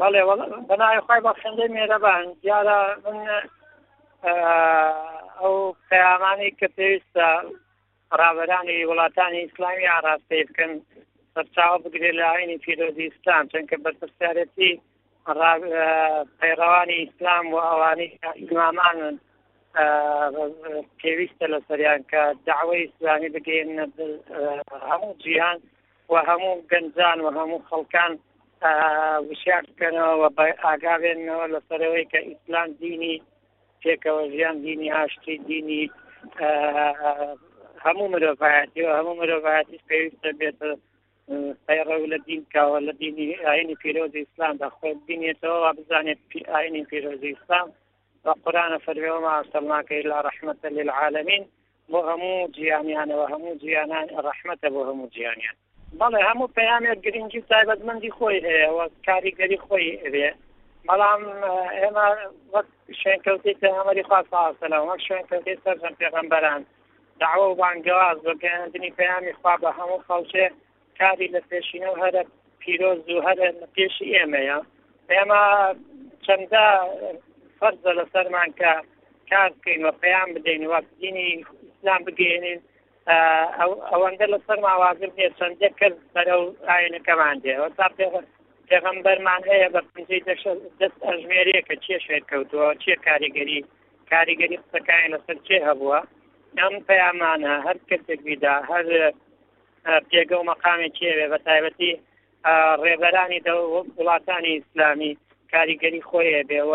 بەڵێ وەڵا بەناوی خوای بەخشندەی مێرەبان دیارە من ئەو پەیامانەی کە پێویستە ڕابەرانی وڵاتانی ئیسلامی ئاراستەی بکەن سەرچاوە بگرێ لە ئاینی پیرۆزی ئیسلام چونکە بەرپرسیارەتی پەیڕەوانی ئیسلام و ئەوانی ئیمامانن پێویستە لە سەریان کە داوای ئیسلامی بگەێن هەموو جیهان وە هەموو گەنجان وە هەموو خەڵکان وشیار بکەنەوە وە بە ئاگابێنەوە لەسەرەوەی کە ئیسلام دینی پێکەوە ژیان دینی ئاشتی دینی هەموو مرۆڤایەتی و هەموو مرۆڤایەتی پێویستە بێتە پەیڕە لە دین کاوە لە دینی ئاینی پیرۆز ئیسلام دەخۆت بینێتەوە بزانێت ئاینی پیرۆز ئیسلام وقرآن فرمي وما أرسلناك إلا رحمة للعالمين بۆ هەموو جیانیانەوە هەموو جیانان ڕەحمەتە بۆ هەموو جیانیان. بەڵێ هەموو پەیامێک گرنگی و تایبەتمەندی خۆی هەیە و کاریگەری خۆی ئەبێ بەڵام ئێمە وەک شوێنکەوتەی پێغەمبەری خوا صلی الله علیه و وەک شوێنکەوتەی سەرجەم پێغەمبەران دعوە و بانگەواز بە گەیاندنی پەیامی خوا بە هەموو خەڵکێ کاری لە پێشینە و هەرە پیرۆز و هەرە لە پێشی ئێمەیە ئێمە چەندە فەرزە لەسەرمان کە کار بکەین و پەیام بدەین و دینی ئیسلام بگەێنین ئەوەندە لەسەر ماوازر نیە چەندە کەس بەرە و ئاینەکەمان دێ تا پێغەر پێغەمبەرمان هەیە بە پنجەی دەست ئەژمێرەیە کە چێ شوێن کەوتووە چێ کاریگەری کاریگەری قسەکانی لەسەر چێ هەبووە ئەم پەیامانە هەر کەسێک بیدا هەر پێگە و مەقامێکی ئەوێ بە تایبەتی ڕێبەرانی وڵاتانی ئیسلامی کاریگەری خۆیە بێ و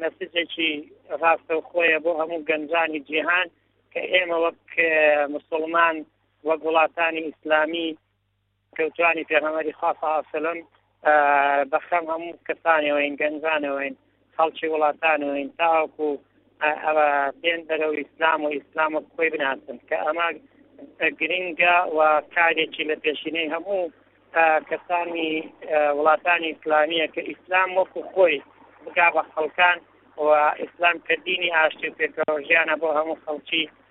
مەسجێکی ڕاستە و خۆیە بۆ هەموو گەنجانی جیهان کە ئێمە وەک مسلمان وەک وڵاتانی ئیسلامی کەوتوانی پێغەمبەری خوا صلی اللە علیە وسلم بە خەم هەموو کەسانەوەین گەنجانەوەین خەڵکی وڵاتانەوەین تاوەکو ئەوە بێن بەرەو ئیسلام و ئیسلام و خۆی بناسن کە ئەمە گرنگە و کارێکی لە پێشینەی هەموو کەسانی وڵاتانی ئیسلامیە کە ئیسلام وەکو خۆی بگا بە خەڵکان و ئیسلام کردینی ئاشتی و پێکەوەژیانە بۆ هەموو خەڵکی